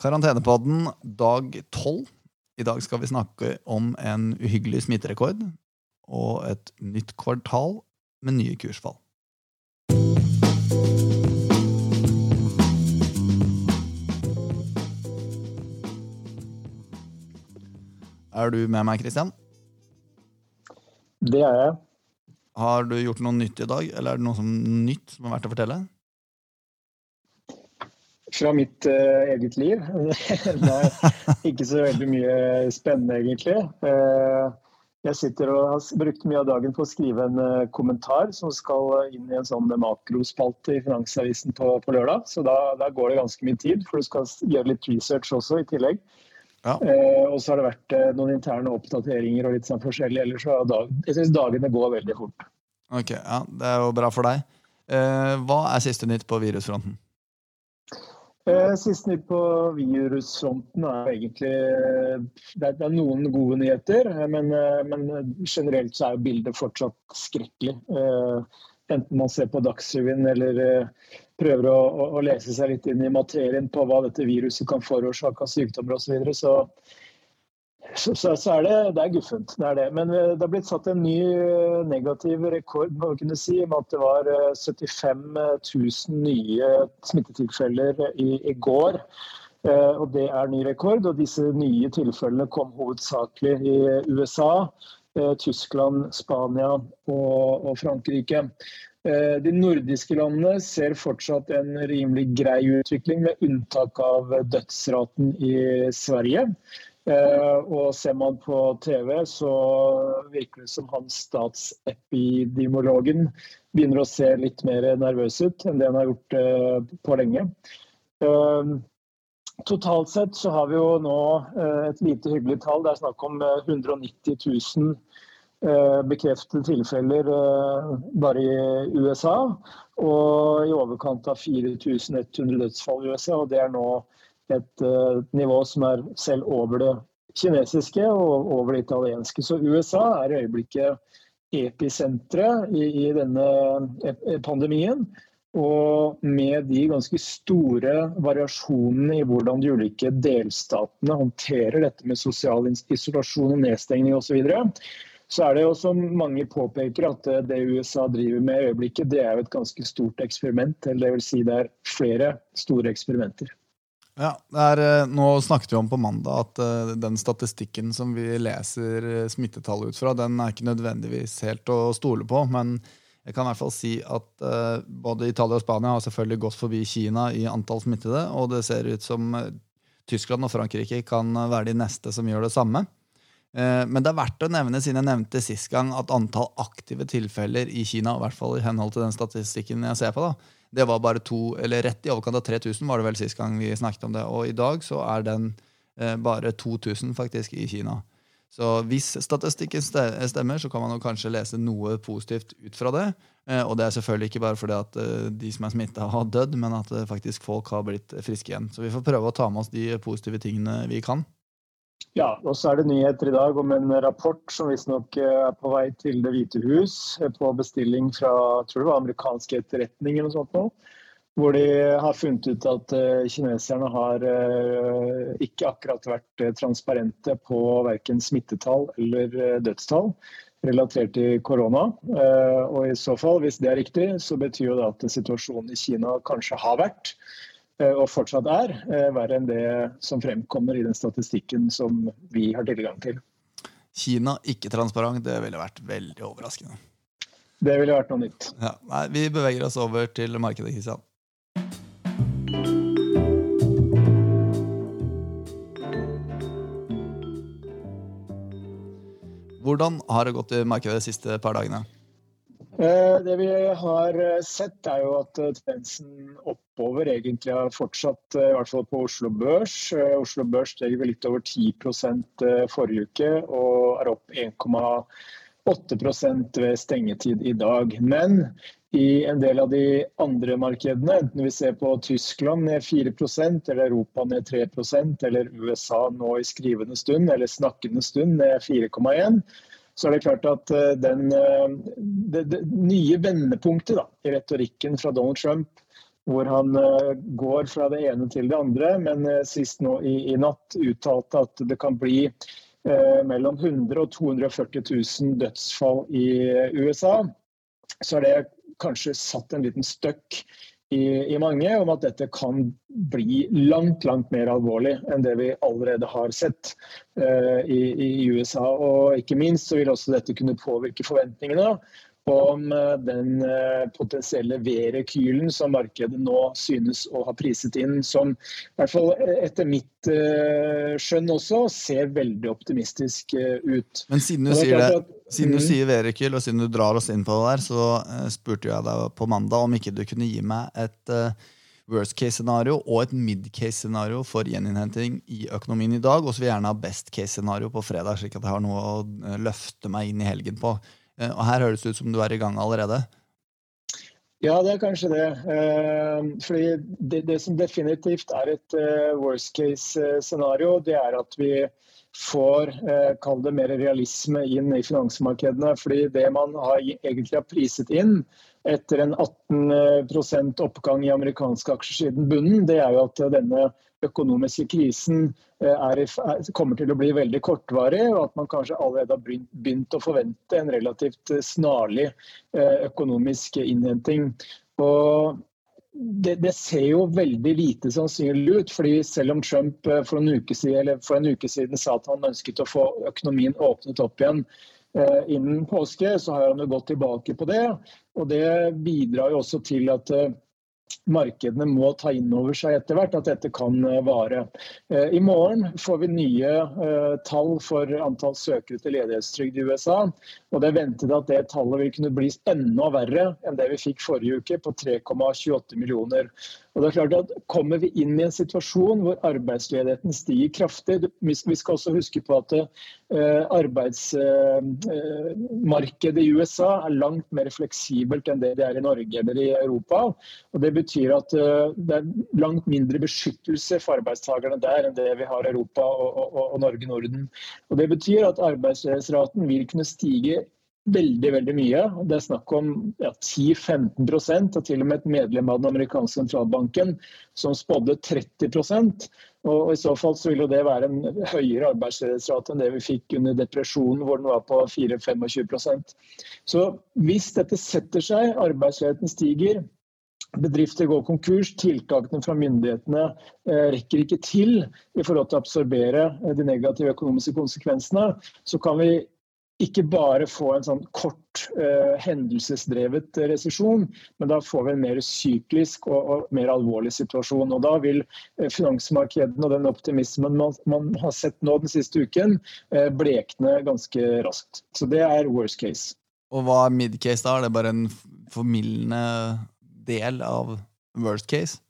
Karantenepodden dag tolv. I dag skal vi snakke om en uhyggelig smitterekord og et nytt kvartal med nye kursfall. Er du med meg, Kristian? Det er jeg. Har du gjort noe nytt i dag, eller er det noe som, nytt som er verdt å fortelle? Fra mitt uh, eget liv? Nei, ikke så veldig mye spennende, egentlig. Uh, jeg sitter og har brukt mye av dagen på å skrive en uh, kommentar som skal inn i en sånn makrospalte i Finansavisen på, på lørdag. Så da, da, går det ganske mye tid, for du skal gjøre litt research også i tillegg. Ja. og så har det vært noen interne oppdateringer og litt sånn forskjellig. Ellers så dag, jeg syns dagene går veldig fort. Ok, ja, Det er jo bra for deg. hva er siste nytt på virusfronten? Eh, siste nytt på virusfronten er egentlig Det er noen gode nyheter, men, eh, men generelt så er bildet fortsatt skrekkelig. Eh, enten man ser på Dagsrevyen eller prøver å, å, lese seg litt inn i materien på hva dette viruset kan forårsake av sykdommer osv. Så, videre, så så, så, så, er det, det er guffent. Det er det. Men eh, det har blitt satt en ny eh, negativ rekord må kunne si, med at det var 75 eh, 000 nye smittetilfeller i, i går. og Det er ny rekord. og Disse nye tilfellene kom hovedsakelig i USA, Tyskland, Spania og, og Frankrike. De nordiske landene ser fortsatt en rimelig grei utvikling, med unntak av dødsraten i Sverige. Eh, og ser man på TV, så virker det som han statsepidemiologen begynner å se litt mer nervøs ut enn det han har gjort eh, på lenge. Eh, totalt sett så har vi jo nå et lite hyggelig tall. Det er snakk om 190 000 bekreftede tilfeller bare i USA. Og i overkant av 4100 dødsfall i USA. og det er nå et uh, nivå som er selv over det kinesiske og over det italienske. Så USA er i øyeblikket episenteret i, i denne eh, pandemien. Og med de ganske store variasjonene i hvordan de ulike delstatene håndterer dette med sosial isolasjon og nedstengning osv., så, videre, så er det jo som mange påpeker at det USA driver med i øyeblikket, det er jo et ganske stort eksperiment. Eller det vil si det er flere store eksperimenter. Ja, er, eh, Nå snakket vi om på mandag at uh, den statistikken som vi leser smittetallet smittetall ut fra, den er ikke nødvendigvis helt å stole på. Men jeg kan i hvert fall si at uh, både Italia og Spania har selvfølgelig gått forbi Kina i antall smittede. Og det ser ut som Tyskland og Frankrike kan være de neste som gjør det samme. Men det er verdt å nevne, siden jeg nevnte sist gang, at antall aktive tilfeller i Kina, i hvert fall i henhold til den statistikken jeg ser på, da, det var bare to, eller rett i overkant av 3000 var det vel sist gang vi snakket om det. Og i dag så er den eh, bare 2000 faktisk i Kina. Så hvis statistikken stemmer, så kan man kanskje lese noe positivt ut fra det. Eh, og det er selvfølgelig ikke bare fordi at eh, de som er smitta, har dødd, men at eh, faktisk folk har blitt friske igjen. Så vi får prøve å ta med oss de positive tingene vi kan. Ja, og så er det nyheter i dag om en rapport som visstnok eh, er på vei til Det hvite hus eh, på bestilling fra tror det var amerikansk etterretning eller noe sånt nå. Hvor de har funnet ut at uh, kineserne har ikke akkurat vært transparente på verken smittetall eller dødstall relatert til korona. Og i så fall, hvis det er riktig, så betyr det at situasjonen i Kina kanskje har vært Eh, og fortsatt er, eh, verre enn det som fremkommer i den statistikken som vi har tilgang til. Kina ikke transparent, det ville vært veldig overraskende. Det ville vært noe nytt. Ja, nei, vi beveger oss over til markedet, Kristian. Hvordan har det gått i markedet de siste par dagene? Eh, det vi har eh, sett, er jo at eh, tendensen oppover egentlig har fortsatt, i hvert fall på Oslo Børs. Oslo Børs steg litt over 10 forrige uke og er opp 1,8% ved stengetid i dag. Men i en del av de andre markedene, enten vi ser på Tyskland ned 4% eller Europa ned 3% eller USA nå i skrivende stund eller snakkende stund ned 4,1 så er det klart at eh, den, eh, det, det nye vendepunktet da, i retorikken fra Donald Trump hvor han går fra det ene til det andre, men sist nå i, i natt uttalte at det kan bli eh, mellom 100 og 240 000 dødsfall i USA. Så er det kanskje satt en liten støkk i, i, mange om at dette kan bli langt langt mer alvorlig enn det vi allerede har sett uh, i, i, USA. Og ikke minst så vil også dette kunne påvirke forventningene om eh, den eh, potensielle V-rekylen som markedet nå synes å ha priset inn, som i hvert fall etter mitt skjønn også ser veldig optimistisk ut. Men siden du sier det, siden du mm. sier V-rekyl, og siden du drar oss inn på det der, så spurte jeg deg på mandag om ikke du kunne gi meg et worst case-scenario og et mid case-scenario for gjeninnhenting i økonomien i dag. Og så vil jeg gjerne ha best case-scenario på fredag, slik at jeg har noe å løfte meg inn i helgen på. Uh, og her høres det ut som du er i gang allerede. Ja, det er kanskje det. Eh, fordi det, det som definitivt er et eh, worst case-scenario, det er at vi får kall det mer realisme inn i finansmarkedene. Fordi det man har, egentlig har priset inn etter en 18% oppgang i amerikanske aksjer siden bunnen, det er jo at denne økonomiske krisen eh, er, kommer til å bli veldig kortvarig, og at man kanskje allerede har begynt å forvente en relativt eh, snarlig eh, økonomisk innhenting. Og det, det, ser jo veldig lite sannsynlig ut. fordi Selv om Trump for en, uke siden, for en uke siden sa at han ønsket å få økonomien åpnet opp igjen innen påske, så har han jo gått tilbake på det. og Det bidrar jo også til at markedene må ta inn over seg etter hvert at dette kan eh, vare. Eh, I morgen får vi nye eh, tall for antall søkere til ledighetstrygd i USA. og Det er ventet at det tallet vil kunne bli enda verre enn det vi fikk forrige uke, på 3,28 millioner. Og det er klart at Kommer vi inn i en situasjon hvor arbeidsledigheten stiger kraftig Vi skal også huske på at eh, arbeidsmarkedet eh, i USA er langt mer fleksibelt enn det det er i Norge eller i Europa. og Det betyr at eh, det er langt mindre beskyttelse for arbeidstakerne der enn det vi har i Europa og, og, og Norge-Norden. Og Det betyr at arbeidsledighetsraten vil kunne stige veldig veldig mye. Det er snakk om ja, 10-15% og til og med et medlem av den amerikanske sentralbanken som spådde 30% og I så fall så vil det være en høyere arbeidsledighetsrate enn det vi fikk under depresjonen, hvor den var på 4-25% Så hvis dette setter seg, arbeidsledigheten stiger, bedrifter går konkurs, tiltakene fra myndighetene eh, rekker ikke til i forhold til å absorbere eh, de negative økonomiske konsekvensene, så kan vi ikke bare få en sånn kort uh, hendelsesdrevet resesjon, men da får vi en mer syklisk og, og mer alvorlig situasjon. Og Da vil uh, finansmarkedene og den optimismen man, man, har sett nå den siste uken, uh, blekne ganske raskt. Så det er worst case. Og hva er mid case da? Er det bare en formildende del av worst case?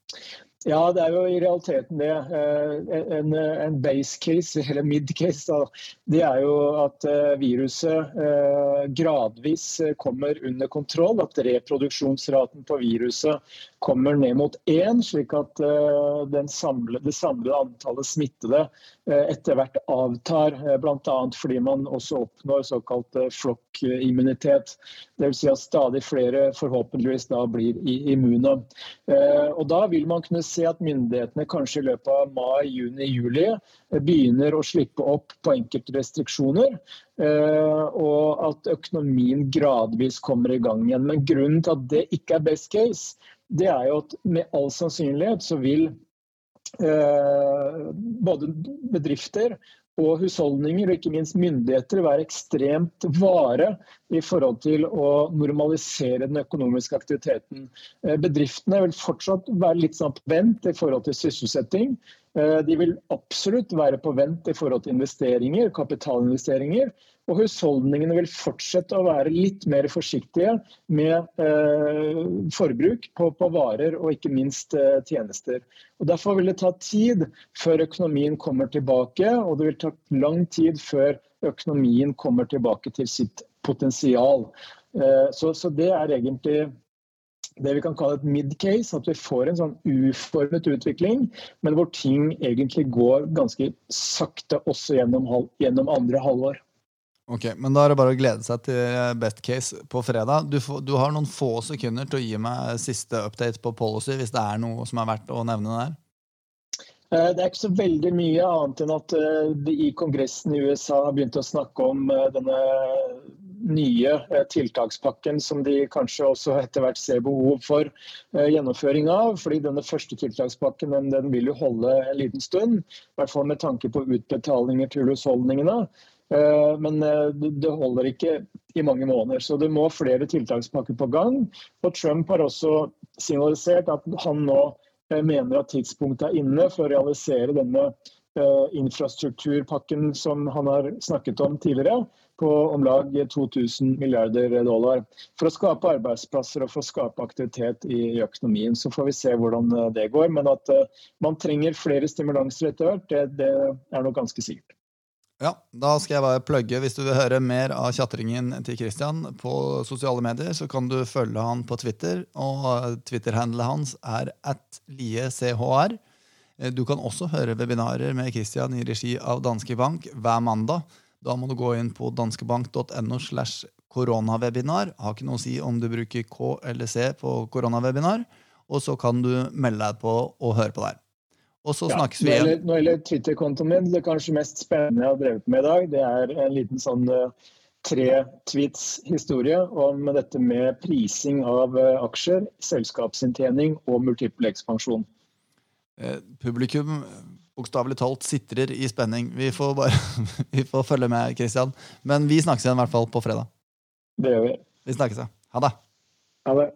Ja, det er jo i realiteten det. Eh, en, en base case, eller mid case, det er jo at eh, viruset eh, gradvis kommer under kontroll. At reproduksjonsraten på viruset kommer ned mot én, slik at samlede, det samlede antallet smittede etter hvert avtar. Bl.a. fordi man også oppnår såkalt flokkimmunitet. Dvs. Si at stadig flere forhåpentligvis da blir immune. Og da vil man kunne se at myndighetene kanskje i løpet av mai, juni, juli eh, begynner å slippe opp på enkelte restriksjoner. Eh, og at økonomien gradvis kommer i gang igjen. Men grunnen til at det ikke er best case, det er jo at med all sannsynlighet så vil eh, både bedrifter og husholdninger og ikke minst myndigheter være ekstremt vare i forhold til å normalisere den økonomiske aktiviteten. Eh, bedriftene vil fortsatt være litt sånn på vent i forhold til sysselsetting. Eh, de vil absolutt være på vent i forhold til investeringer, kapitalinvesteringer. Og husholdningene vil fortsette å være litt mer forsiktige med eh, forbruk på, på, varer og ikke minst eh, tjenester. Og Derfor vil det ta tid før økonomien kommer tilbake, og det vil ta lang tid før økonomien kommer tilbake til sitt potensial. Eh, så, så det er egentlig det vi kan kalle et mid-case, at vi får en sånn uformet utvikling, men hvor ting egentlig går ganske sakte også gjennom, gjennom andre halvår. Ok, men Da er det bare å glede seg til best case på fredag. Du, får, du, har noen få sekunder til å gi meg siste update på policy, hvis det er noe som er verdt å nevne der. Eh, det er ikke så veldig mye annet enn at eh, de i Kongressen i USA har begynt å snakke om eh, denne nye tiltakspakken som de kanskje også etter hvert ser behov for gjennomføring av. fordi denne første tiltakspakken den, den vil jo holde en liten stund. I hvert fall med tanke på utbetalinger til husholdningene. Eh, men eh, det holder ikke i mange måneder. Så det må flere tiltakspakker på gang. Og Trump har også signalisert at han nå eh, mener at tidspunktet er inne for å realisere denne infrastrukturpakken som han har snakket om tidligere, på om lag 2000 milliarder dollar. For å skape arbeidsplasser og for å skape aktivitet i økonomien. Så får vi se hvordan det går. Men at man trenger flere stimulanser etter hvert, det, det er nok ganske sikkert. Ja, Da skal jeg bare plugge. Hvis du vil høre mer av tjatringen til Christian på sosiale medier, så kan du følge han på Twitter. og Twitter-handlet hans er at liechr. Du kan også høre webinarer med Christian i regi av Danske Bank hver mandag. Da må du gå inn på danskebank.no slash koronawebinar. Har ikke noe å si om du bruker K eller C på koronawebinar. Og så kan du melde deg på og høre på der. Og så snakkes vi igjen. Når det gjelder Twitter-kontoen min, det kanskje mest spennende jeg har drevet med i dag, det er en liten sånn uh, tre tweets-historie om dette med prising av uh, aksjer, selskapsinntjening og multiple ekspansjon. Eh, publikum bokstavelig talt sitrer i spenning. Vi får bare vi får følge med, Christian. Men vi snakkes igjen i hvert fall på fredag. Det gjør vi. Vi snakkes, ja. Ha det. Ha det.